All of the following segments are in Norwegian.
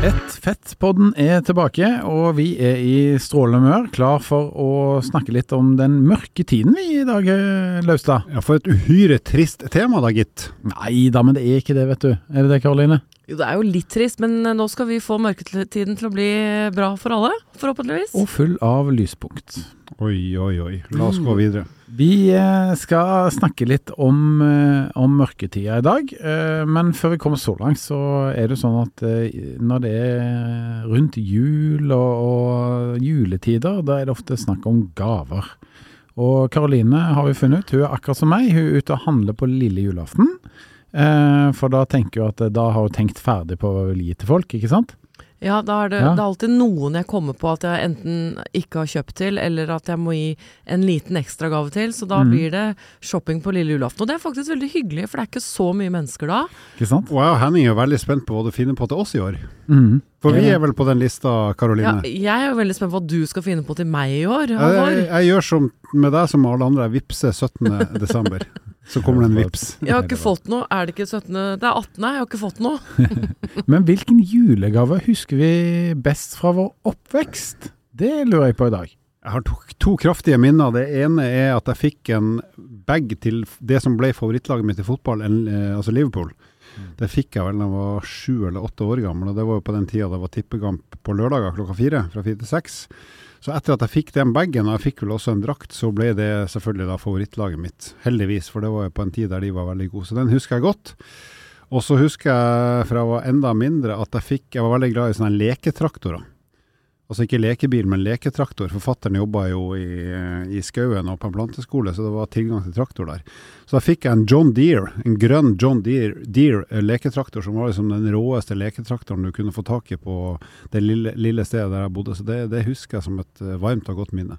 Ett fett-podden er tilbake, og vi er i strålende humør, klar for å snakke litt om den mørke tiden vi i dag, eh, Laustad. Ja, For et uhyre trist tema da, gitt. Nei da, men det er ikke det, vet du. Er det det, Karoline? Jo, det er jo litt trist, men eh, nå skal vi få mørketiden til å bli bra for alle, forhåpentligvis. Og full av lyspunkt. Oi, oi, oi. La oss gå videre. Vi eh, skal snakke litt om, eh, om mørketida i dag, eh, men før vi kommer så langt, så er det sånn at eh, når det er rundt jul og, og juletider, da er det ofte snakk om gaver. Og Karoline har vi funnet ut, hun er akkurat som meg, hun er ute og handler på lille julaften. Eh, for da tenker jo at eh, da har hun tenkt ferdig på hva hun vil gi til folk, ikke sant? Ja, da er det, Ja. det er alltid noen jeg kommer på at jeg enten ikke har kjøpt til, eller at jeg må gi en liten ekstra gave til. Så da mm. blir det shopping på lille julaften. Og det er faktisk veldig hyggelig, for det er ikke så mye mennesker da. Ikke sant? Og jeg og Henning er veldig spent på hva du finner på til oss i år. Mm. For vi er vel på den lista, Ja, Karoline? jeg er jo veldig spent på hva du skal finne på til meg i år. jeg, jeg, jeg gjør som med deg som med alle andre, jeg vippser 17. desember. Så kommer det en vips. Jeg har ikke fått noe. Er det ikke 17.? Det er 18., jeg har ikke fått noe. Men hvilken julegave husker vi best fra vår oppvekst? Det lurer jeg på i dag. Jeg har to, to kraftige minner. Det ene er at jeg fikk en bag til det som ble favorittlaget mitt i fotball, en, eh, altså Liverpool. Det fikk jeg vel da jeg var sju eller åtte år gammel, og det var jo på den tida det var tippekamp på lørdager klokka fire, fra fire til seks. Så etter at jeg fikk den bagen, og jeg fikk vel også en drakt, så ble det selvfølgelig da favorittlaget mitt. Heldigvis, for det var jo på en tid der de var veldig gode. Så den husker jeg godt. Og så husker jeg fra jeg var enda mindre at jeg fikk Jeg var veldig glad i sånne leketraktorer. Altså ikke lekebil, men leketraktor. Forfatteren jobba jo i, i skauen og på en planteskole, så det var tilgang til traktor der. Så da fikk jeg en John Deere, en grønn John Deere, Deere eh, leketraktor, som var liksom den råeste leketraktoren du kunne få tak i på det lille, lille stedet der jeg bodde. Så det, det husker jeg som et eh, varmt og godt minne.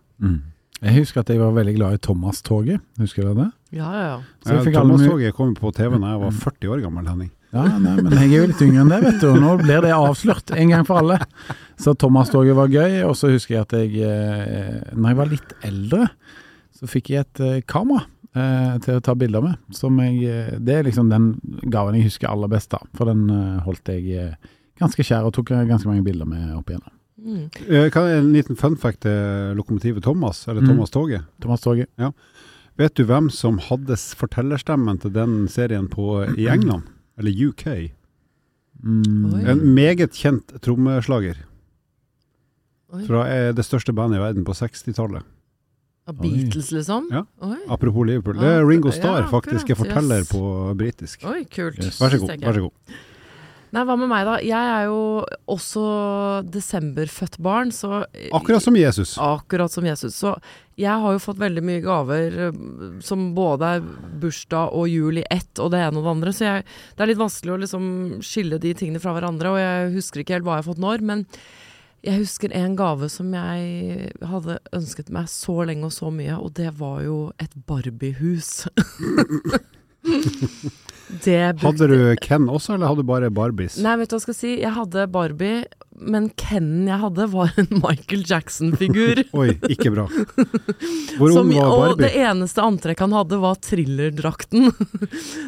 Jeg husker at jeg var veldig glad i Thomas-toget. Husker du det? Ja, ja, ja. Ja, Thomas-toget kom på TV da jeg var 40 år gammel, Henning. Ja, nei, men jeg er jo litt yngre enn det, vet du. Og nå blir det avslørt en gang for alle. Så Thomas-toget var gøy, og så husker jeg at jeg, eh, når jeg var litt eldre, så fikk jeg et eh, kamera eh, til å ta bilder med. Som jeg, det er liksom den gaven jeg husker aller best, da. For den holdt jeg ganske kjær, og tok ganske mange bilder med opp igjennom. Mm. Eh, Kan En liten fun fact til lokomotivet Thomas, eller Mm. Thomas Toget. Thomas-toget. Vet du hvem som hadde fortellerstemmen til den serien på, i England? Eller UK? Mm. En meget kjent trommeslager Oi. fra eh, det største bandet i verden på 60-tallet. Ja, Beatles, liksom? Ja. Oi. Apropos Liverpool. Det er Ringo ja, Starr, faktisk. Jeg forteller Yes. på britisk. Oi, kult. Yes. Vær så god. vær så god. Nei, hva med meg da? Jeg er jo også desemberfødt barn, så Akkurat som Jesus. Akkurat som Jesus. Så jeg har jo fått veldig mye gaver eh, som både er bursdag og jul i ett, og det ene og det andre. Så jeg, det er litt vanskelig å liksom skille de tingene fra hverandre, og jeg husker ikke helt hva jeg har fått når. Men jeg husker en gave som jeg hadde ønsket meg så lenge og så mye, og det var jo et Barbie-hus. det brukte Hadde du Ken også, eller hadde du bare Barbies? Nei, vet du hva jeg skal si? Jeg hadde Barbie, men Kennen jeg hadde var en Michael Jackson-figur. Oi, ikke bra. Hvor ung var Barbie? og det eneste antrekk han hadde var thrillerdrakten.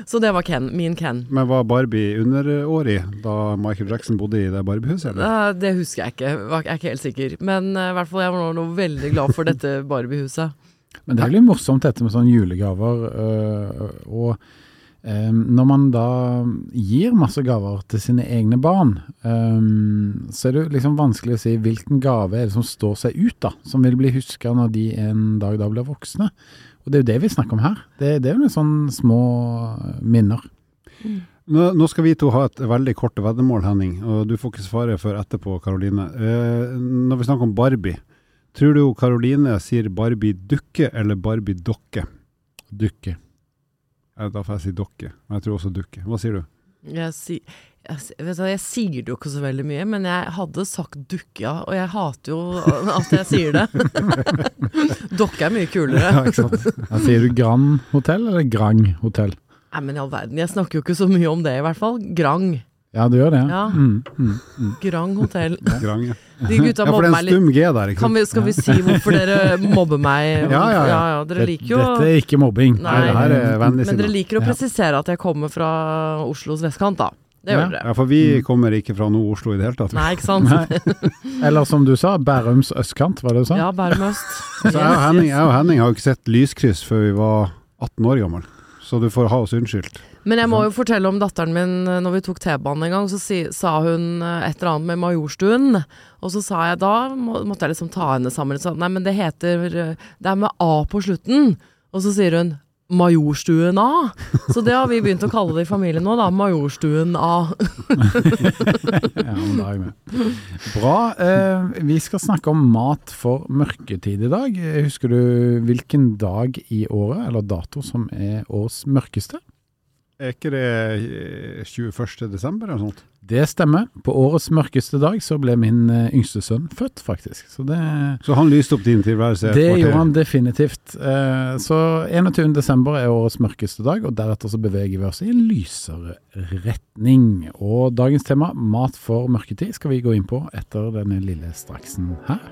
Så det var Ken, min Ken. Men var Barbie underårig da Michael Jackson bodde i det Barbiehuset? eller? Eh, Det husker jeg ikke, jeg er ikke helt sikker. Men eh, i hvert fall jeg var nå veldig glad for dette Barbie-huset. Men det er litt morsomt dette med sånne julegaver. øh, og når man da gir masse gaver til sine egne barn, øh, så er det jo liksom vanskelig å si hvilken gave er det som står seg ut, da. Som vil bli huska når de en dag da blir voksne. Og det er jo det vi snakker om her. Det, det er jo noen sånne små minner. Nå, nå skal vi to ha et veldig kort veddemål, Henning, og du får ikke svare før etterpå, Karoline. Eh, når vi snakker om Barbie, tror du Karoline sier Barbie-dukke eller Barbie-dokke? Dukke. Eh, Da får jeg si dokke, Men jeg tror også dukke. Hva sier du? Jeg, si, jeg, vet du, jeg sier det jo ikke så veldig mye, men jeg hadde sagt dukke, ja. Og jeg hater jo at jeg sier det. Dokke er mye kulere. Ja, ikke sant. Jeg sier du Grand hotell eller Grang hotell? Nei, men i all verden, jeg snakker jo ikke så mye om det, i hvert fall. Grang. Ja, du gjør det? Ja. Mm, mm, mm. Grang hotell. Ja. De gutta Ja, for mobber det er meg en litt. stum G der, ikke sant? vi, skal vi si hvorfor dere mobber meg? Ja, ja, ja. Dere Det- liker jo Dette er ikke mobbing. Nei. Det her er vennlig Men dere liker å presisere at jeg kommer fra Oslos vestkant, da. Det gjør Ja. dere. Ja, for vi kommer ikke fra noe Oslo i det hele tatt. Nei, ikke sant? Nei. Eller som du sa, Bærums østkant, var det du sa? Ja, Bærum øst. Så jeg og Henning, jeg og Henning har jo ikke sett lyskryss før vi var 18 år gammel. Så du får ha oss unnskyldt. Men jeg må jo fortelle om datteren min. eh, Når vi tok T-banen en gang, så si, sa hun eh, et eller annet med Majorstuen. Og så sa jeg da, må, måtte jeg liksom ta henne sammen. Så, Nei, men det heter eh, Det er med A på slutten. Og så sier hun Majorstuen A. Så det har vi begynt å kalle det i familien nå, da. Majorstuen A. Ja, men da er jeg med. Bra. Eh, vi skal snakke om mat for mørketid i dag. Husker du hvilken dag i året, eller dato, som er årets mørkeste? Er ikke det eh, 21. desember eller noe sånt? Det stemmer. På årets mørkeste dag så ble min eh, yngste sønn født, faktisk. Så det, Så han lyste opp din tilværelse? det kvarter. gjorde han definitivt. Eh, så 21. desember er årets mørkeste dag, og deretter så beveger vi oss i en lysere retning. Og dagens tema, mat for mørketid, skal vi gå inn på etter denne lille straksen her.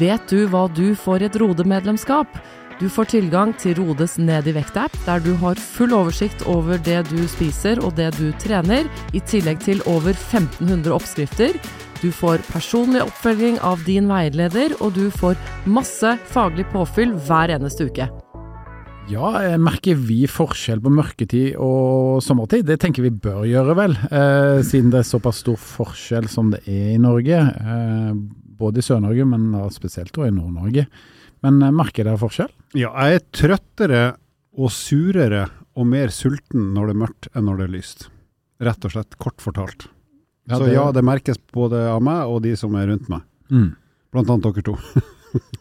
Vet du hva du får i et Rode-medlemskap? Du får tilgang til Rodes Ned i vekt-app, der du har full oversikt over det du spiser og det du trener, i tillegg til over 1500 oppskrifter. Du får personlig oppfølging av din veileder, og du får masse faglig påfyll hver eneste uke. Ja, merker vi forskjell på mørketid og sommertid? Det tenker vi bør gjøre, vel. Eh, siden det er såpass stor forskjell som det er i Norge. Eh, både i Sør-Norge, men spesielt i Nord-Norge. Men eh, merker dere forskjell? Ja, jeg er trøttere og surere og mer sulten når det er mørkt enn når det er lyst. Rett og slett, kort fortalt. Så det- ja, det merkes både av meg og de som er rundt meg. Mm. Blant annet dere to.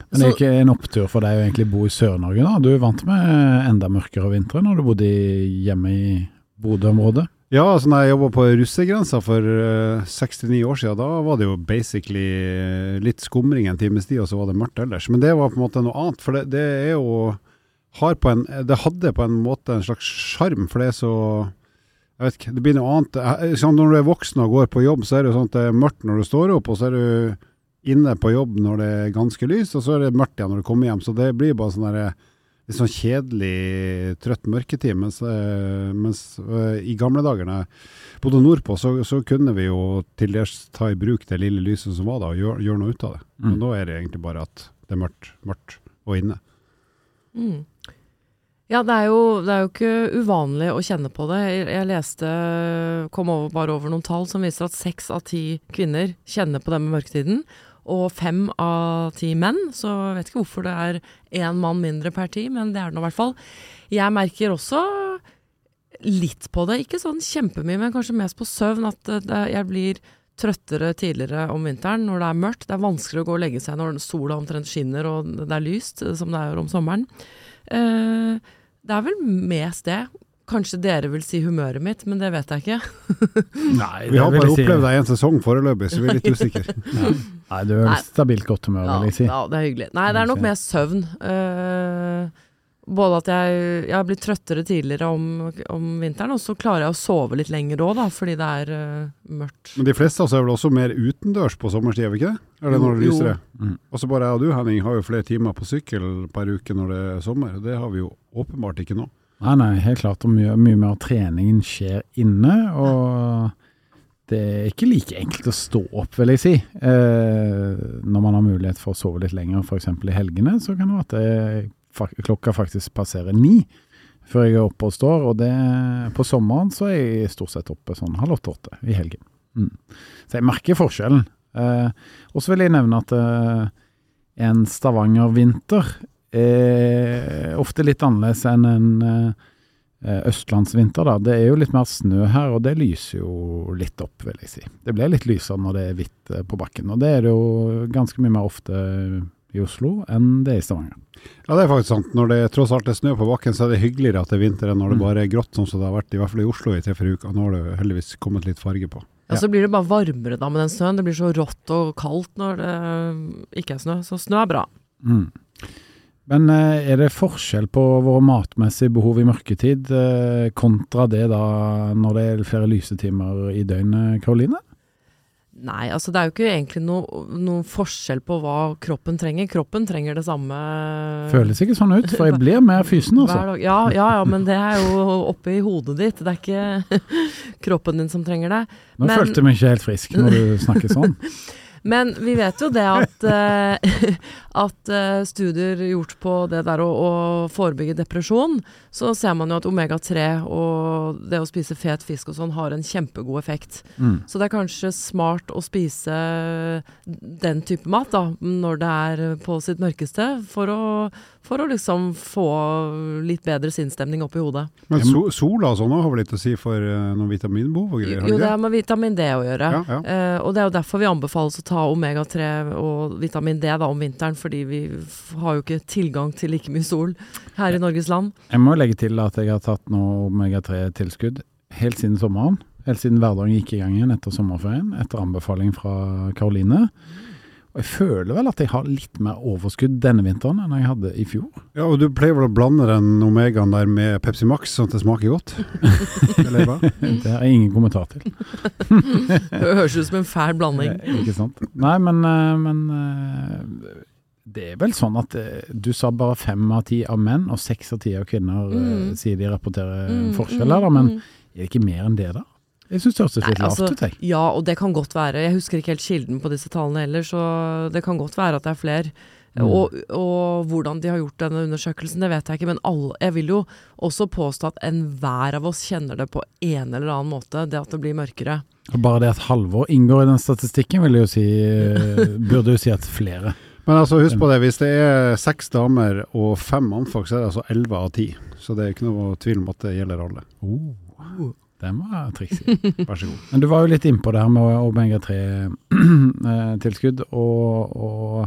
Men det er ikke en opptur for deg å egentlig bo i Sør-Norge, da? Du er vant med enda mørkere vintre når du bodde hjemme i Bodø-området? Ja, altså når jeg jobba på russegrensa for uh, 69 år siden, da var det jo basically eh, litt skumring en times tid, og så var det mørkt ellers. Men det var på en måte noe annet, for det, det er jo en, Det hadde på en måte en slags sjarm, for det er så Jeg vet ikke, det blir noe annet. Sånn når du er voksen og går på jobb, så er det jo sånn at det er mørkt når du står opp, og så er du inne på jobb når det er ganske lyst, og så er det mørkt igjen når du kommer hjem. Så det blir bare sånn derre litt sånn kjedelig, trøtt mørketid. Mens, eh, mens eh, i gamle dager, jeg bodde nordpå, så, så kunne vi jo til dels ta i bruk det lille lyset som var da, og gjøre gjør noe ut av det. Men Mm. nå er det egentlig bare at det er mørkt, mørkt og inne. Mm. Ja, det er, jo, det er jo ikke uvanlig å kjenne på det. Jeg, jeg leste, kom over, bare over noen tall som viser at seks av ti kvinner kjenner på det med mørketiden. Og fem av ti menn, så jeg vet ikke hvorfor det er én mann mindre per ti, men det er det nå i hvert fall. Jeg merker også litt på det, ikke sånn kjempemye, men kanskje mest på søvn, at det, det, jeg blir trøttere tidligere om vinteren når det er mørkt. Det er vanskelig å gå og legge seg når sola omtrent skinner og det er lyst, som det er om sommeren. Uh, det er vel mest det. Kanskje dere vil si humøret mitt, men det vet jeg ikke. Nei, Vi har bare opplevd deg en sesong foreløpig, så vi er litt usikre. Nei, du er Nei. stabilt godt humør, Ja, vil jeg si. ja, det er hyggelig. Nei, det er nok mer søvn. Uh, både at jeg, jeg blitt trøttere tidligere om, om vinteren, og så klarer jeg å sove litt lenger òg, da, fordi det er uh, mørkt. Men de fleste av oss er vel også mer utendørs på sommerstid, er vi ikke det? Eller når det lyser? Mm. Og så bare jeg og du, Henning, har jo flere timer på sykkel per uke når det er sommer. Det har vi jo åpenbart ikke nå. Nei, nei, helt klart. Og mye, mye mer trening treningen skjer inne. Og det er ikke like enkelt å stå opp, vil jeg si. Eh, når man har mulighet for å sove litt lenger, f.eks. i helgene, så kan det være at det, klokka faktisk passerer ni før jeg er oppe og står. Og det, på sommeren så er jeg stort sett oppe sånn halv åtte-åtte i helgen. Mm. Så jeg merker forskjellen. Eh, og så vil jeg nevne at eh, en Stavanger-vinter er ofte litt annerledes enn en eh, østlandsvinter. Da. Det er jo litt mer snø her, og det lyser jo litt opp, vil jeg si. Det blir litt lysere når det er hvitt eh, på bakken, og det er det jo ganske mye mer ofte i Oslo enn det er i Stavanger. Ja, det er faktisk sant. Når det tross alt er snø på bakken, så er det hyggeligere at det er vinter enn når det Mm. bare er grått, sånn som det har vært i hvert fall i Oslo i tre-fire uker. Nå har det heldigvis kommet litt farge på. Ja, Så blir det bare varmere da med den snøen. Det blir så rått og kaldt når det ikke er snø. Så snø er bra. Mm. Men eh, er det forskjell på våre matmessige behov i mørketid eh, kontra det da når det er flere lysetimer i døgnet, Karoline? Nei, altså det er jo ikke egentlig noe, noen forskjell på hva kroppen trenger. Kroppen trenger det samme Føles ikke sånn ut, for jeg blir mer fysen, altså. Ja, ja, ja, men det er jo oppe i hodet ditt. Det er ikke kroppen din som trenger det. Nå men- følte jeg meg ikke helt frisk når du snakker sånn. Men vi vet jo det at, eh, at eh, studier gjort på det der å, å forebygge depresjon, så ser man jo at omega-3 og det å spise fet fisk og sånn har en kjempegod effekt. Mm. Så det er kanskje smart å spise den type mat da, når det er på sitt mørkeste, for å, for å liksom få litt bedre sinnsstemning opp i hodet. Men so sola og sånn har vel litt å si for eh, noen vitaminbehov og greier? Jo, det det har med vitamin D å gjøre. Ja, ja. Eh, og det er jo derfor vi anbefales å ta omega-3 og vitamin D da om vinteren, fordi vi har jo ikke tilgang til like mye sol her i Norges land. Jeg må legge til at jeg har tatt noe omega-3-tilskudd helt siden sommeren. Helt siden hverdagen gikk i gang igjen etter sommerferien, etter anbefaling fra Karoline. Og jeg føler vel at jeg har litt mer overskudd denne vinteren enn jeg hadde i fjor. ja, og du pleier vel å blande den Omegaen der med Pepsi Max, sånn at det smaker godt? Eller hva? Det har jeg ingen kommentar til. Det høres ut som en fæl blanding. Eh, Ikke sant. Nei, men, eh, men eh, det er vel sånn at du sa bare fem av ti av menn og seks av ti av kvinner Mm. sier de rapporterer Mm, forskjeller, da, mm, men mm. er det ikke mer enn det, da? Jeg syns det høres litt lavt altså, ut, jeg. Ja, og det kan godt være. Jeg husker ikke helt kilden på disse tallene heller, så det kan godt være at det er flere. Mm. Og, og hvordan de har gjort denne undersøkelsen, det vet jeg ikke. Men alle, jeg vil jo også påstå at enhver av oss kjenner det på en eller annen måte, det at det blir mørkere. Og Bare det at Halvor inngår i den statistikken, vil jeg jo si, burde jo si at flere. Men altså, husk på det, hvis det er seks damer og fem mannfolk, så er det altså elleve av ti. Så det er ikke noe tvil om at det gjelder alle. Oh, den var triksig. Vær så god. Men du var jo litt innpå det her med omega-3-tilskudd, og, og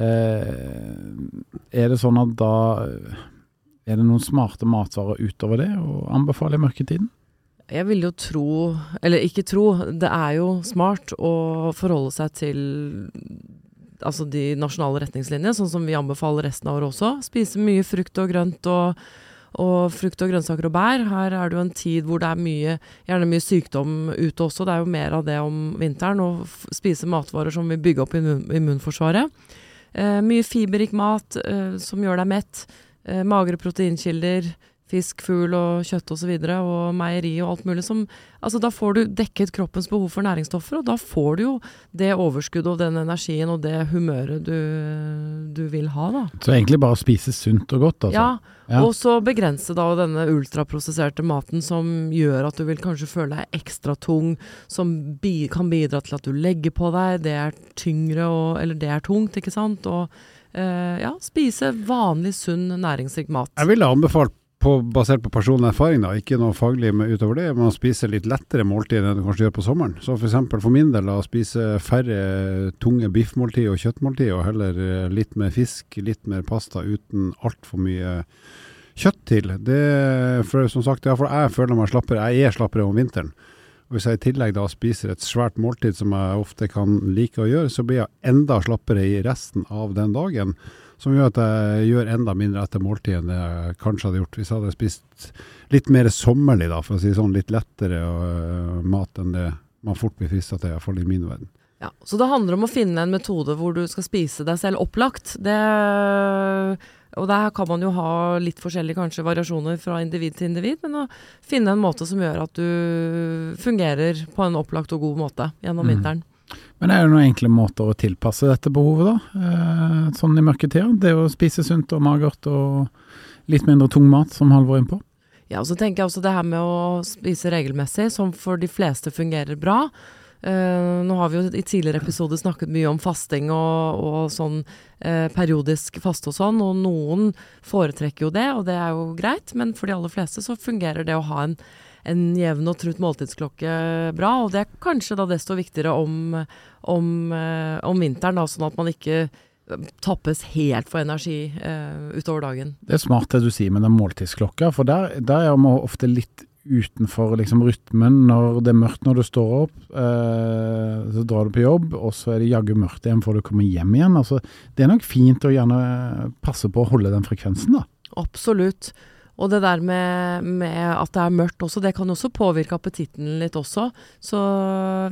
eh, er det sånn at da er det noen smarte matvarer utover det å anbefale i mørketiden? Jeg vil jo tro, eller ikke tro, det er jo smart å forholde seg til altså de nasjonale retningslinjene, sånn som vi anbefaler resten av året også. Spise mye frukt og grønt og, og frukt og grønnsaker og bær. Her er det jo en tid hvor det er mye, gjerne mye sykdom ute også. Det er jo mer av det om vinteren. Å spise matvarer som vil bygge opp immun, immunforsvaret. Eh, mye fiberrik mat eh, som gjør deg mett. Eh, magre proteinkilder. Fisk, fugl og kjøtt osv. Og, så videre, og meieri og alt mulig som Altså, da får du dekket kroppens behov for næringsstoffer, og da får du jo det overskuddet og den energien og det humøret du, du vil ha, da. Så egentlig bare spise sunt og godt, altså? Ja, Ja. og så begrense da denne ultraprosesserte maten som gjør at du vil kanskje føle deg ekstra tung, som bi kan bidra til at du legger på deg, det er tyngre og Eller det er tungt, ikke sant? Og Uh, ja, spise vanlig, sunn, næringsrik mat. Jeg ville anbefalt, på, basert på personlig erfaring, da, ikke noe faglig utover det, men å spise litt lettere måltid enn du kanskje gjør på sommeren. Så for for min del, å spise færre tunge biffmåltid og kjøttmåltid, og heller eh, litt mer fisk, litt mer pasta uten altfor mye kjøtt til. Det, for som sagt, ja, for jeg føler meg slappere. Jeg er slappere om vinteren. Og Hvis jeg i tillegg da spiser et svært måltid som jeg ofte kan like å gjøre, så blir jeg enda slappere i resten av den dagen. Som gjør at jeg gjør enda mindre etter måltidet enn det jeg kanskje hadde gjort hvis jeg hadde spist litt mer sommerlig, da, for å si sånn. Litt lettere uh, mat enn det man fort blir frista til, iallfall i min verden. Ja, så det handler om å finne en metode hvor du skal spise deg selv opplagt. Det, og der kan man jo ha litt forskjellige kanskje variasjoner fra individ til individ, men å finne en måte som gjør at du fungerer på en opplagt og god måte gjennom mm. vinteren. Men er det noen enkle måter å tilpasse dette behovet, da? Eh, sånn i mørketida? Det å spise sunt og magert og litt mindre tung mat, som Halvor er på? Ja, og så tenker jeg også det her med å spise regelmessig, som for de fleste fungerer bra. Eh, nå har vi jo i tidligere episoder snakket mye om fasting og, og sånn eh, periodisk faste og sånn, og noen foretrekker jo det, og det er jo greit, men for de aller fleste så fungerer det å ha en, en jevn og trutt måltidsklokke bra, og det er kanskje da desto viktigere om, om, eh, om vinteren, da, sånn at man ikke eh, tappes helt for energi eh, utover dagen. Det er smart det du sier med den måltidsklokka, for der, der er vi ofte litt utenfor liksom rytmen når det er mørkt når du står opp. Eh, så drar du på jobb, og så er det jaggu mørkt igjen før du kommer hjem igjen. Altså, det er nok fint å gjerne passe på å holde den frekvensen, da. Absolutt. Og det der med, med at det er mørkt også, det kan også påvirke appetitten litt også. Så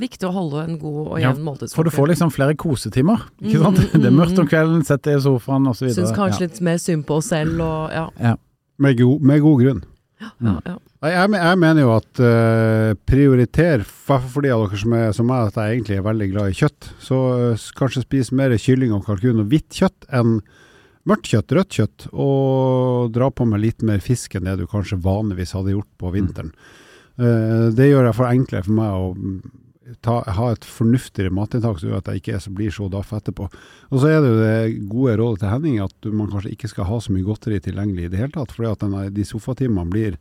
viktig å holde en god og Ja, jevn måltidsform. For du får liksom flere kosetimer, ikke sant. Mm, mm, Det er mørkt om kvelden, sett deg i sofaen osv. Syns kanskje litt mer synd på oss selv og ja. Med, god, med god grunn. ja, ja. Jeg, jeg mener jo at uh, prioriter, for de av dere som er som meg, at jeg egentlig er veldig glad i kjøtt, så uh, kanskje spis mer kylling og kalkun og hvitt kjøtt enn mørkt kjøtt, rødt kjøtt, og dra på med litt mer fisk enn det du kanskje vanligvis hadde gjort på vinteren. Mm. det gjør det for enklere for meg å mm, ta, ha et fornuftigere matinntak, så at jeg ikke er så, blir så daff etterpå. Og så er det jo det gode rådet til Henning at man kanskje ikke skal ha så mye godteri tilgjengelig i det hele tatt, fordi at denne, de sofatimene blir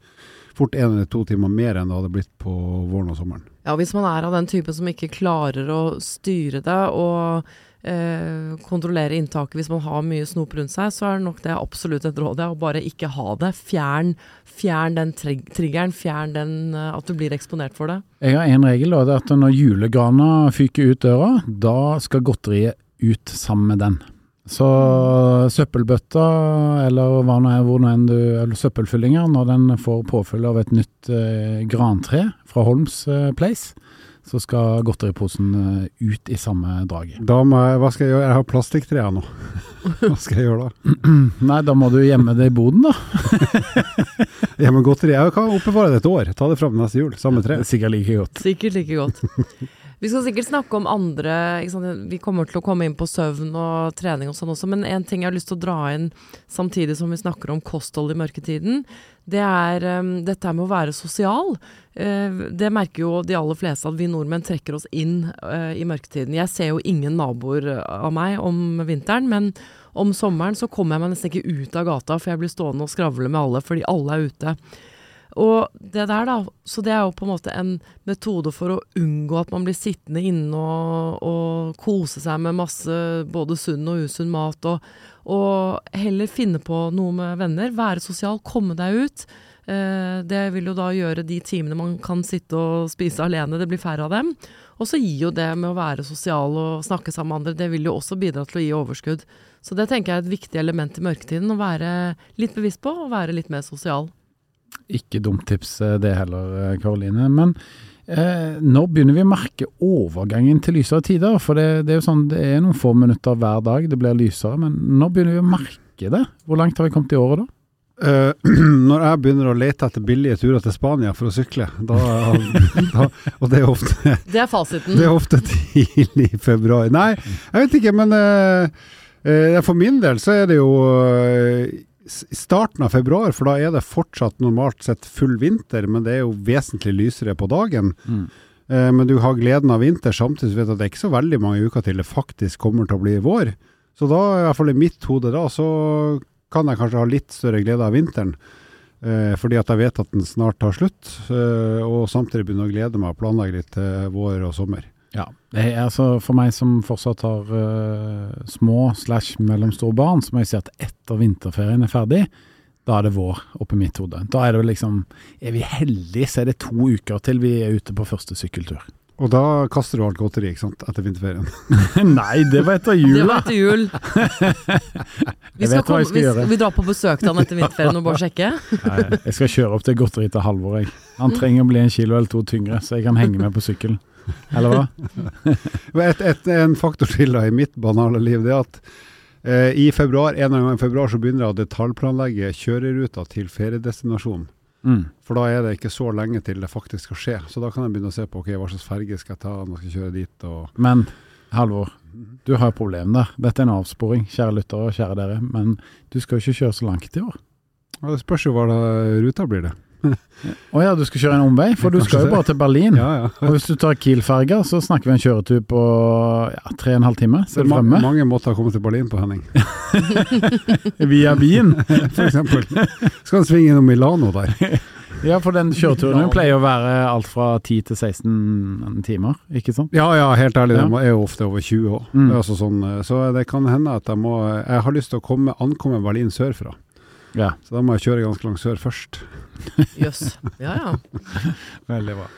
fort en eller to timer mer enn det hadde blitt på våren og sommeren. Ja, hvis man er av den typen som ikke klarer å styre det og eh, kontrollere inntaket hvis man har mye snop rundt seg, så er nok det absolutt et råd. Å bare ikke ha det. Fjern, fjern den trig triggeren. Fjern den eh, at du blir eksponert for det. Jeg har en regel, og det er at når julegrana fyker ut døra, da skal godteriet ut sammen med den. Så søppelbøtta, eller hva nå er, hvor nå enn du, eller søppelfyllinger, når den får påfyll av et nytt eh, grantre fra Holms eh, Place, så skal godteriposen eh, ut i samme draget. Da må jeg, hva skal jeg gjøre? Jeg har plastikktre nå. hva skal jeg gjøre da? Nei, da må du gjemme det i boden, da. Gjemme godteri, jeg kan oppbevare det et år. Ta det fram neste jul, samme tre. Er sikkert like godt. Sikkert like godt. Vi skal sikkert snakke om andre? Vi kommer til å komme inn på søvn og trening og sånn også, men en ting jeg har lyst til å dra inn samtidig som vi snakker om kosthold i mørketiden, det er um, dette med å være sosial. Uh, det merker jo de aller fleste at vi nordmenn trekker oss inn uh, i mørketiden. Jeg ser jo ingen naboer av meg om vinteren, men om sommeren så kommer jeg meg nesten ikke ut av gata, for jeg blir stående og skravle med alle fordi alle er ute. Og det der, da. Så det er jo på en måte en metode for å unngå at man blir sittende inne og, og kose seg med masse både sunn og usunn mat, og, og heller finne på noe med venner. Være sosial, komme deg ut. Eh, det vil jo da gjøre de timene man kan sitte og spise alene, det blir færre av dem. Og så gir jo det med å være sosial og snakke sammen med andre, det vil jo også bidra til å gi overskudd. Så det tenker jeg er et viktig element i mørketiden, å være litt bevisst på og være litt mer sosial. Ikke dumt tips eh, det heller, eh, Karoline. Men eh, når begynner vi å merke overgangen til lysere tider? For det, det er jo sånn, det er noen få minutter hver dag det blir lysere, men når begynner vi å merke det? Hvor langt har vi kommet i året da? Uh, når jeg begynner å lete etter billige turer til Spania for å sykle, da, da Og det er ofte Det er fasiten. Det er ofte tidlig i februar. Nei, jeg vet ikke, men uh, uh, for min del så er det jo s- starten av februar, for da er det fortsatt normalt sett full vinter, men det er jo vesentlig lysere på dagen. Eh, men du har gleden av vinter, samtidig vet du at det er ikke så veldig mange uker til det faktisk kommer til å bli vår. Så da, i hvert fall i mitt hode da, så kan jeg kanskje ha litt større glede av vinteren. Eh, fordi at jeg vet at den snart tar slutt, eh, og samtidig begynner å glede meg og planlegge litt til vår og sommer. Ja, det er altså For meg som fortsatt har uh, små slash mellomstore barn, så må jeg si at etter vinterferien er ferdig, da er det vår oppi mitt hode. Da er det vel liksom Er vi heldige, så er det to uker til vi er ute på første sykkeltur. Og da kaster du alt godteri, ikke sant, etter vinterferien. Nei, det var etter jul. Det var etter jul. Vi, skal komme, skal vi, vi drar på besøk til han etter vinterferien og bare sjekke. Nei, jeg skal kjøre opp til godteri til Halvor, jeg. Han trenger å bli en kilo eller to tyngre, så jeg kan henge med på sykkelen. Eller hva? Et, et, en faktor til da, i mitt banale liv, det er at eh, i februar, en eller annen februar så begynner jeg å detaljplanlegge kjøreruta til feriedestinasjonen. Mm. For da er det ikke så lenge til det faktisk skal skje. Så da kan jeg begynne å se på okay, hva slags ferge skal jeg ta når jeg skal kjøre dit. Men Halvor, du har et problem der. Dette er en avsporing, kjære lyttere og kjære dere. Men du skal jo ikke kjøre så langt i år. Ja, det spørs jo hva ruta blir, det. Å ja, du skal kjøre en omvei? For du skal jo bare til Berlin. Ja, ja. Og hvis du tar Kiel-ferga, så snakker vi en kjøretur på ja, tre og en halv time. Så er Ma fremme. mange måter å komme til Berlin på, Henning. Via Wien. For eksempel. Skal han svinge innom Milano der? Ja, for den kjøreturen pleier å være alt fra 10 til 16 timer, ikke sant? Ja, ja, helt ærlig, Ja. de er jo ofte over 20 år. Mm. Altså sånn, eh, så det kan hende at jeg må Jeg har lyst til å komme, ankomme Berlin sørfra. Ja, Så da må jeg kjøre ganske langt sør først. Jøss. Ja ja. veldig bra.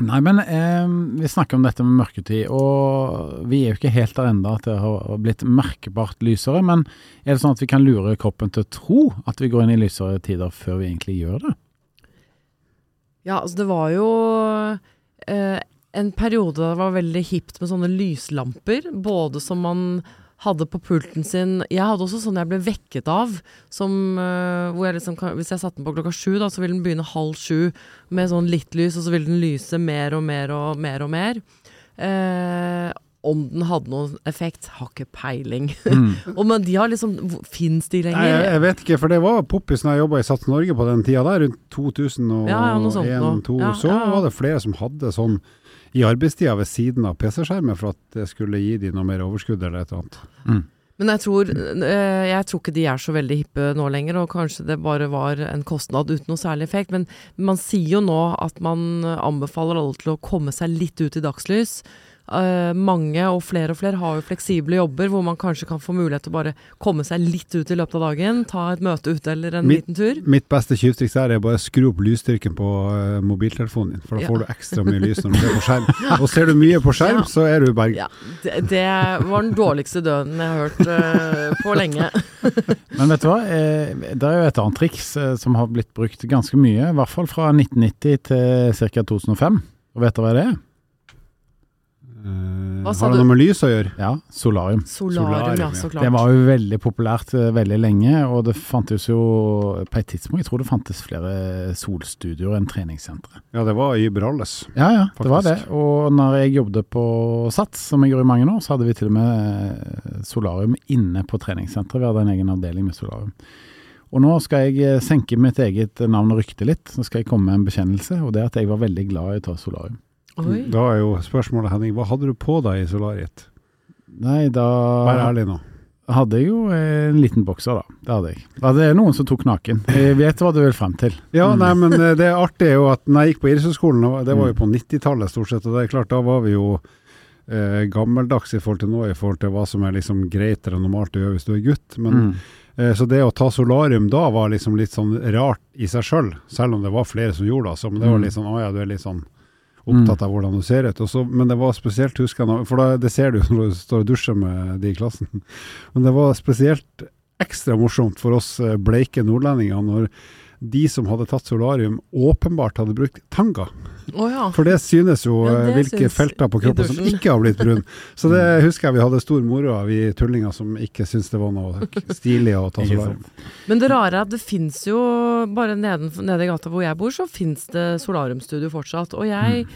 Nei, men eh, vi snakker om dette med mørketid, og vi er jo ikke helt der enda at det har blitt merkbart lysere. Men er det sånn at vi kan lure kroppen til å tro at vi går inn i lysere tider før vi egentlig gjør det? Ja, altså det var jo eh, en periode da det var veldig hipt med sånne lyslamper. Både som man hadde på pulten sin Jeg hadde også sånn jeg ble vekket av. Som, uh, hvor jeg liksom, hvis jeg satte den på klokka sju, da, så ville den begynne halv sju med sånn litt lys, og så ville den lyse mer og mer og mer og mer. Uh, om den hadde noen effekt, har ikke peiling. og men de har liksom Fins de lenger? jeg, jeg vet ikke, for det var poppis når jeg jobba i Sats Norge på den tida der, rundt 2001-2002. Ja, ja. Ja, så ja, ja. var det flere som hadde sånn i arbeidstida ved siden av PC-skjermen for at det skulle gi de noe mer overskudd eller et eller annet. Men jeg tror, eh, jeg tror ikke de er så veldig hippe nå lenger, og kanskje det bare var en kostnad uten noe særlig effekt. Men man sier jo nå at man anbefaler alle til å komme seg litt ut i dagslys. Eh, mange og flere og flere har jo fleksible jobber hvor man kanskje kan få mulighet til å bare komme seg litt ut i løpet av dagen. Ta et møte ute eller en Mitt- liten tur. Mitt beste tjuvtriks er å bare skru opp lysstyrken på eh, mobiltelefonen din, for da Ja. får du ekstra mye lys når du ser på skjerm. Og ser du mye på skjerm, Ja. så er du berg. Ja, det, det var den dårligste døden jeg har hørt uh, på lenge. Men vet du hva, eh, det er jo et annet triks som har blitt brukt ganske mye, i hvert fall fra 1990 til ca. 2005. Og vet dere hva det er? Eh, Hva sa har det du? noe med lys å gjøre? Ja, solarium. Solarium, ja, så klart. Det var jo veldig populært eh, veldig lenge, og det fantes jo på et tidspunkt Jeg tror det fantes flere solstudioer enn treningssentre. Ja, det var i Iberales. Ja, ja, det var det. Og når jeg jobbet på Sats, som jeg gjorde i mange år, så hadde vi til og med eh, solarium inne på treningssenteret. Vi hadde en egen avdeling med solarium. Og nå skal jeg senke mitt eget navn og rykte litt. Så skal jeg komme med en bekjennelse, og det er at jeg var veldig glad i å ta solarium. Oi. Da er jo spørsmålet, Henning, hva hadde du på deg i solariet? Nei, da Vær ærlig nå. hadde jeg jo en liten bokser, da. Det hadde jeg. Da det er noen som tok naken. Jeg vet hva du vil frem til. Ja, Mm. nei, men eh, det artige er jo at når jeg gikk på idrettshøyskolen, det var jo Mm. på 90-tallet stort sett, og det er klart, da var vi jo eh, gammeldags i forhold til nå, i forhold til hva som er liksom greit eller normalt å gjøre hvis du er gutt. Men, Mm. eh, så det å ta solarium da var liksom litt sånn rart i seg sjøl, selv, selv om det var flere som gjorde det. Altså, men det var Mm. litt sånn, å ja, du er litt sånn opptatt av hvordan du ser ut. Også, men det var spesielt, husker jeg, for da, det ser du når du står og dusjer med de i klassen. Men det var spesielt ekstra morsomt for oss eh, bleike nordlendinger når de som hadde tatt solarium, åpenbart hadde brukt tanga. Å ja. For det synes jo Ja, eh, det hvilke synes felter på kroppen som ikke har blitt brun. Så det husker jeg vi hadde stor moro av, vi tullinger som ikke syntes det var noe stilig å ta solarium. Men det rare er at det fins jo, bare nede, nede i gata hvor jeg bor, så fins det solariumstudio fortsatt. Og jeg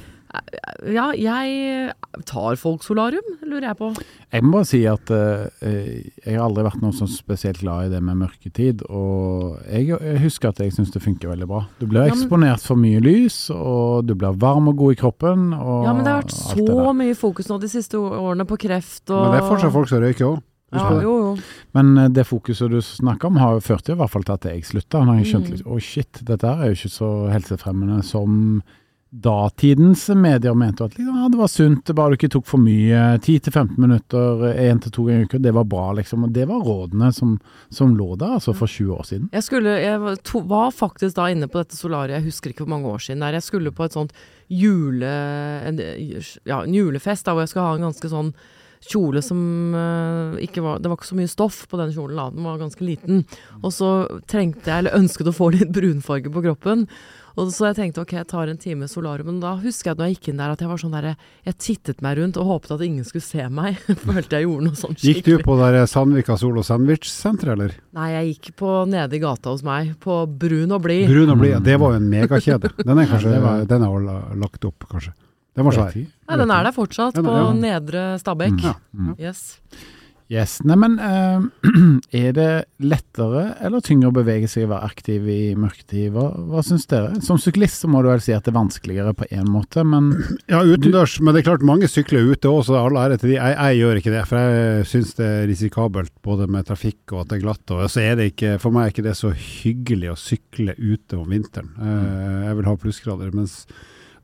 Ja, jeg Tar folk solarium, lurer jeg på. Jeg må bare si at uh, jeg har aldri vært noe sånn spesielt glad i det med mørketid. Og jeg, jeg husker at jeg syns det funker veldig bra. Du blir Ja, men- eksponert for mye lys, og du blir varm og god i kroppen. Og Ja, men det har vært så mye fokus nå de siste årene på kreft og Men det er fortsatt folk som røyker òg. ja, jo, jo. Men eh, det fokuset du snakker om, har ført til i hvert fall til at jeg slutta. Når jeg skjønte Mm. liksom, oi shit, dette er jo ikke så helsefremmende som datidens medier mente at liksom, ja, det var sunt, bare du ikke tok for mye. 10-15 minutter én til to ganger i uka, det var bra, liksom. Og det var rådene som, som lå der altså for 20 år siden. Jeg, skulle, jeg to, var faktisk da inne på dette solariet, jeg husker ikke hvor mange år siden det er. Jeg skulle på et sånt jule, en, ja, en julefest da, hvor jeg skulle ha en ganske sånn kjole som uh, ikke var Det var ikke så mye stoff på den kjolen, da. Den var ganske liten. Og så trengte jeg, eller ønsket å få litt brunfarge på kroppen. Og så jeg tenkte ok, jeg tar en time solarium. Men da husker jeg at når jeg gikk inn der at jeg var sånn der Jeg tittet meg rundt og håpet at ingen skulle se meg. Følte jeg gjorde noe sånn Gikk du på der Sandvika Sol og Sandwich-senter, eller? Nei, jeg gikk på nede i gata hos meg, på Brun og blid. Brun og blid, det var jo en megakjede. Den er kanskje, var- den er vel lagt opp, kanskje. Den var svær. Nei, den er der fortsatt, på ja. Nedre Stabekk. Ja. Mm. Yes. Yes. Nei, men eh, er det lettere eller tyngre å bevege seg og være aktiv i mørketid? Hva, hva syns dere? Som syklist så må du vel si at det er vanskeligere på én måte, men Ja, utendørs, men det er klart mange sykler ute òg, så all ære til de. Jeg, jeg gjør ikke det, for jeg syns det er risikabelt både med trafikk og at det er glatt. Og så er det ikke, for meg er ikke det så hyggelig å sykle ute om vinteren. Uh, Jeg vil ha plussgrader. Mens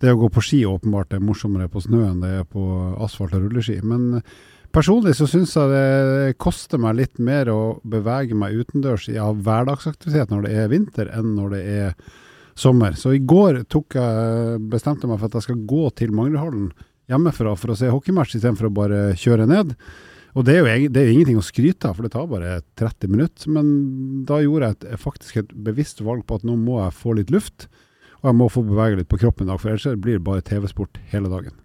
det å gå på ski åpenbart er morsommere på snø enn det er på asfalt og rulleski. Men, Personlig så syns jeg det koster meg litt mer å bevege meg utendørs i av hverdagsaktivitet når det er vinter, enn når det er sommer. Så i går jeg, bestemte jeg meg for at jeg skal gå til Manglerhallen hjemmefra for å se hockeymatch istedenfor å bare kjøre ned. Og det er, jo, det er jo ingenting å skryte av, for det tar bare 30 minutter. Men da gjorde jeg et, faktisk et bevisst valg på at nå må jeg få litt luft. Og jeg må få bevege litt på kroppen i dag, for ellers blir det bare TV-sport hele dagen.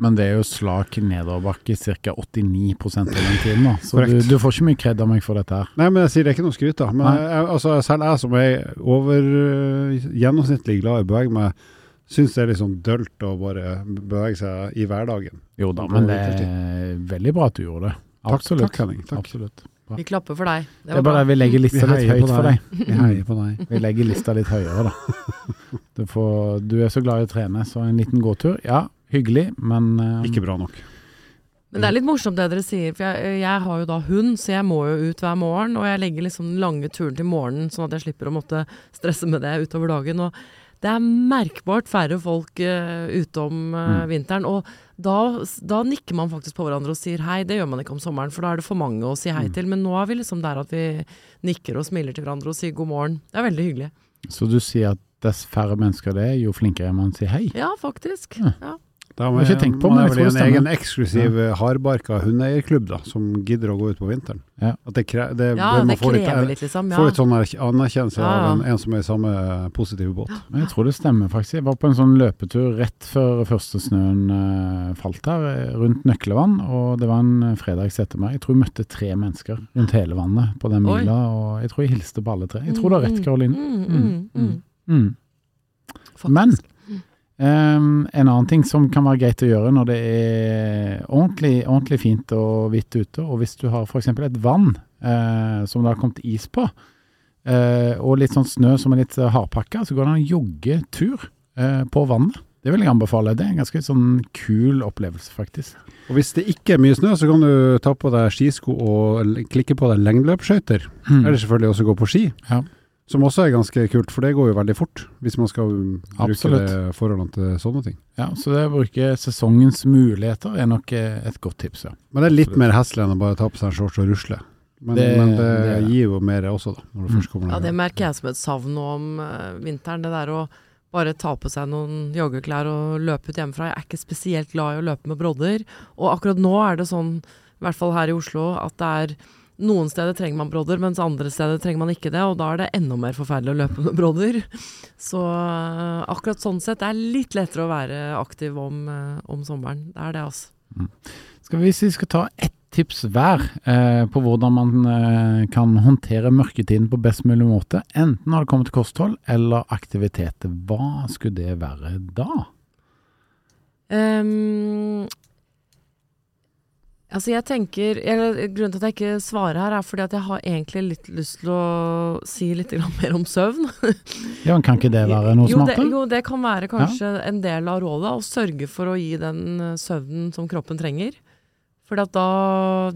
Men det er jo slak nedoverbakke ca. 89% av den tiden, da. Så du, du får ikke mye kred av meg for dette her. Nei, men jeg sier det er ikke noe skryt, da. Men jeg, altså, selv jeg som er over uh, gjennomsnittlig glad i å bevege meg, syns det er litt sånn dølt å bare bevege seg i hverdagen. Jo da, men det er veldig bra at du gjorde det. Absolutt. takk Henning. Takk. Absolutt. Vi klapper for deg. Det er bare det vi legger lista Vi litt høyt deg. for deg. Vi heier på deg. Vi legger lista litt høyere, da. Du, får, du er så glad i å trene, så en liten gåtur, ja, hyggelig, men uh, Ikke bra nok. Men det er litt morsomt det dere sier, for jeg, jeg har jo da hund, så jeg må jo ut hver morgen. Og jeg legger liksom den lange turen til morgenen, sånn at jeg slipper å måtte stresse med det utover dagen. Og det er merkbart færre folk uh, ute om Mm. vinteren. Og da, da nikker man faktisk på hverandre og sier hei. Det gjør man ikke om sommeren, for da er det for mange å si hei Mm. til. Men nå er vi liksom der at vi nikker og smiler til hverandre og sier god morgen. Det er veldig hyggelig. Så du sier at dess færre mennesker det er, jo flinkere man sier hei? Ja, faktisk. Ja. Ja. Da har man ikke tenkt på, men er jeg tror en det stemmer. egen eksklusiv ja. hardbarka hundeeierklubb da, som gidder å gå ut på vinteren. Ja. At det, kre, det, Ja, det det få litt, krever litt, liksom. få Ja. litt sånn anerkjennelse Ja, ja. av en, en som er i samme positive båt. Men Jeg tror det stemmer, faktisk. Jeg var på en sånn løpetur rett før første snøen eh, falt her, eh, rundt Nøklevann. Og det var en eh, fredags ettermiddag. Jeg tror jeg møtte tre mennesker rundt hele vannet på den mila. Og jeg tror jeg hilste på alle tre. Jeg tror du har rett, Karoline. Mm, mm, mm, Mm. faktisk. Men Ehm, en annen ting som kan være greit å gjøre når det er ordentlig, ordentlig fint og hvitt ute, og hvis du har f.eks. et vann uh, som det har kommet is på, uh, og litt sånn snø som er litt eh, hardpakka, så går det an å jogge tur uh, på vannet. Det vil jeg anbefale. Det er en ganske sånn kul opplevelse, faktisk. Og hvis det ikke er mye snø, så kan du ta på deg skisko og klikke på deg lengdeløpsskøyter. Mm. Eller selvfølgelig også gå på ski. Ja. Som også er ganske kult, for det går jo veldig fort. Hvis man skal bruke Absolutt. det forholdene til sånne ting. Ja, så det å bruke sesongens muligheter er nok eh, et godt tips, ja. Men det er litt Absolutt. mer heslig enn å bare ta på seg en shorts og rusle. Men Det- men det, det gir jo mer også, da. Når du Mm. først kommer ned. Ja, det merker jeg som et savn nå om eh, vinteren. Det der å bare ta på seg noen joggeklær og løpe ut hjemmefra. Jeg er ikke spesielt glad i å løpe med brodder. Og akkurat nå er det sånn, i hvert fall her i Oslo, at det er noen steder trenger man brodder, mens andre steder trenger man ikke det. Og da er det enda mer forferdelig å løpe med brodder. Så eh, akkurat sånn sett det er litt lettere å være aktiv om, eh, om sommeren. Det er det, altså. Skal vi, hvis vi skal ta ett tips hver eh, på hvordan man eh, kan håndtere mørketiden på best mulig måte, enten når det kommer til kosthold eller aktiviteter, hva skulle det være da? Ehm, altså jeg tenker eller, Grunnen til at jeg ikke svarer her, er fordi at jeg har egentlig litt lyst til å si litt mer om søvn. Ja, Kan ikke det være noe jo, smart? jo, det kan være kanskje en del av rådet. Å sørge for å gi den eh, søvnen som kroppen trenger. For da,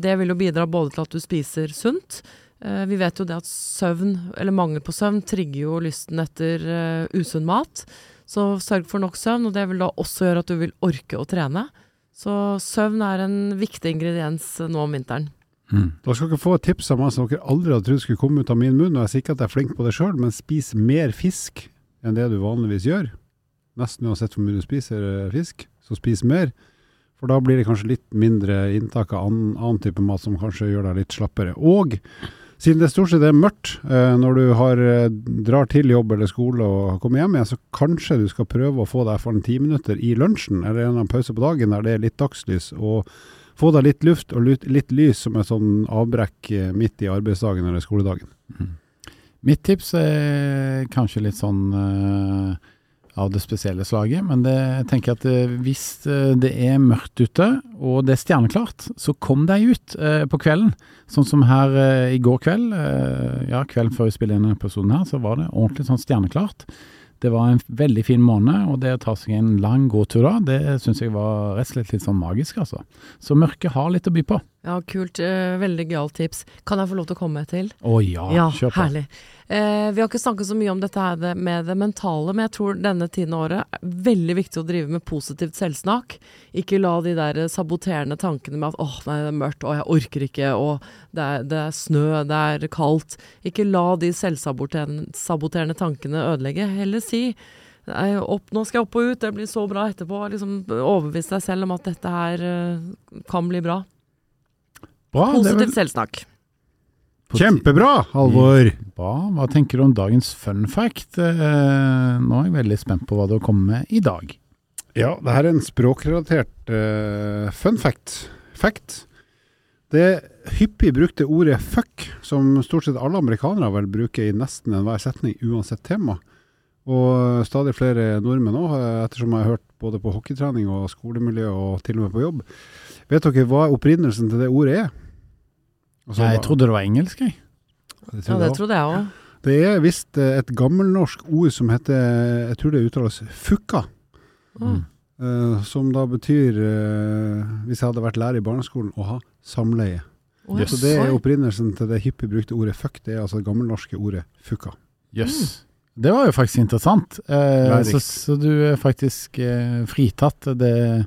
det vil jo bidra både til at du spiser sunt. Eh, vi vet jo det at søvn, eller mangel på søvn, trigger jo lysten etter eh, usunn mat. Så sørg for nok søvn, og det vil da også gjøre at du vil orke å trene. Så søvn er en viktig ingrediens nå om vinteren. Mm. Da skal dere få et tips av meg som dere aldri hadde trodd skulle komme ut av min munn. Og jeg sier ikke at jeg er flink på det sjøl, men spis mer fisk enn det du vanligvis gjør. Nesten uansett hvor mye du spiser eh, fisk, så spis mer. For da blir det kanskje litt mindre inntak av annen, annen type mat som kanskje gjør deg litt slappere. Og siden det stort sett er mørkt eh, når du har, eh, drar til jobb eller skole og kommer hjem igjen, så kanskje du skal prøve å få deg for en ti minutter i lunsjen eller en pause på dagen der det er litt dagslys. og få deg litt luft og litt lys som et sånn avbrekk eh, midt i arbeidsdagen eller skoledagen. Mitt tips er kanskje litt sånn eh, av det spesielle slaget, men det, jeg tenker at eh, hvis eh, det er mørkt ute og det er stjerneklart, så kom deg ut eh, på kvelden. Sånn som her eh, i går kveld, eh, ja kvelden før vi spiller inn denne episoden her, så var det ordentlig sånn stjerneklart. Det var en veldig fin måned, og det å ta seg en lang gåtur da, det syns jeg var rett og slett litt sånn magisk, altså. Så mørket har litt å by på. Ja, kult. Eh, veldig gøyalt tips. Kan jeg få lov til å komme med til? Å ja, Ja, kjør på. herlig. Eh, vi har ikke snakket så mye om dette her med det mentale, men jeg tror denne tiden av året er veldig viktig å drive med positivt selvsnakk. Ikke la de der saboterende tankene med at åh, nei, det er mørkt, å, jeg orker ikke, og det er, det er snø, det er kaldt. Ikke la de selvsaboterende tankene ødelegge. Heller si opp, nå skal jeg opp og ut, det blir så bra etterpå. Liksom Overbevis deg selv om at dette her eh, kan bli bra. Bra, er vel Positivt selvsnakk. Kjempebra, Halvor! Hva, Hva tenker du om dagens fun fact? Eh, nå er jeg veldig spent på hva du har kommet med i dag. Ja, det her er en språkrelatert eh, fun fact. Fact. Det hyppig brukte ordet 'fuck', som stort sett alle amerikanere vel bruker i nesten enhver setning, uansett tema. Og stadig flere nordmenn òg, ettersom jeg har hørt både på hockeytrening og skolemiljø og til og med på jobb. Vet dere hva opprinnelsen til det ordet er? Altså, jeg trodde det var engelsk, jeg. det Ja, det trodde jeg òg. Det er visst eh, et gammelnorsk ord som heter Jeg tror det uttales 'fukka'. Mm. Uh, som da betyr, uh, hvis jeg hadde vært lærer i barneskolen, å ha samleie. Yes. Så det er opprinnelsen til det hyppig brukte ordet 'fuck'. Det er altså det gammelnorske ordet 'fukka'. Jøss. Det var jo faktisk interessant. Uh, så, så du er faktisk fritatt det,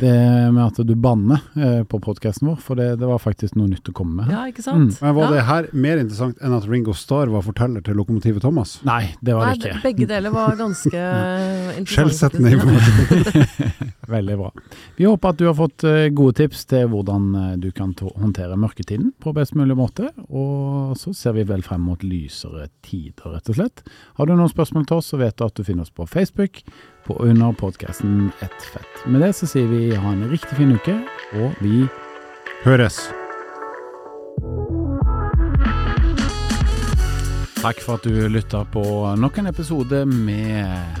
det med at du banner eh, på podkasten vår, for det, det var faktisk noe nytt å komme med. Ja, ikke sant? Men var ja. det her mer interessant enn at Ringo Starr var forteller til Lokomotivet Thomas? Nei, det var det ikke. begge deler var ganske. Skjellsettende informasjon. Veldig bra. Vi håper at du har fått eh, gode tips til hvordan eh, du kan håndtere mørketiden på best mulig måte. Og så ser vi vel frem mot lysere tider, rett og slett. Har du noen spørsmål til oss, så vet du at du finner oss på Facebook på under podkasten Ett fett. Med det så sier vi ha en riktig fin uke, og vi Høres. Takk for at du lytta på nok en episode med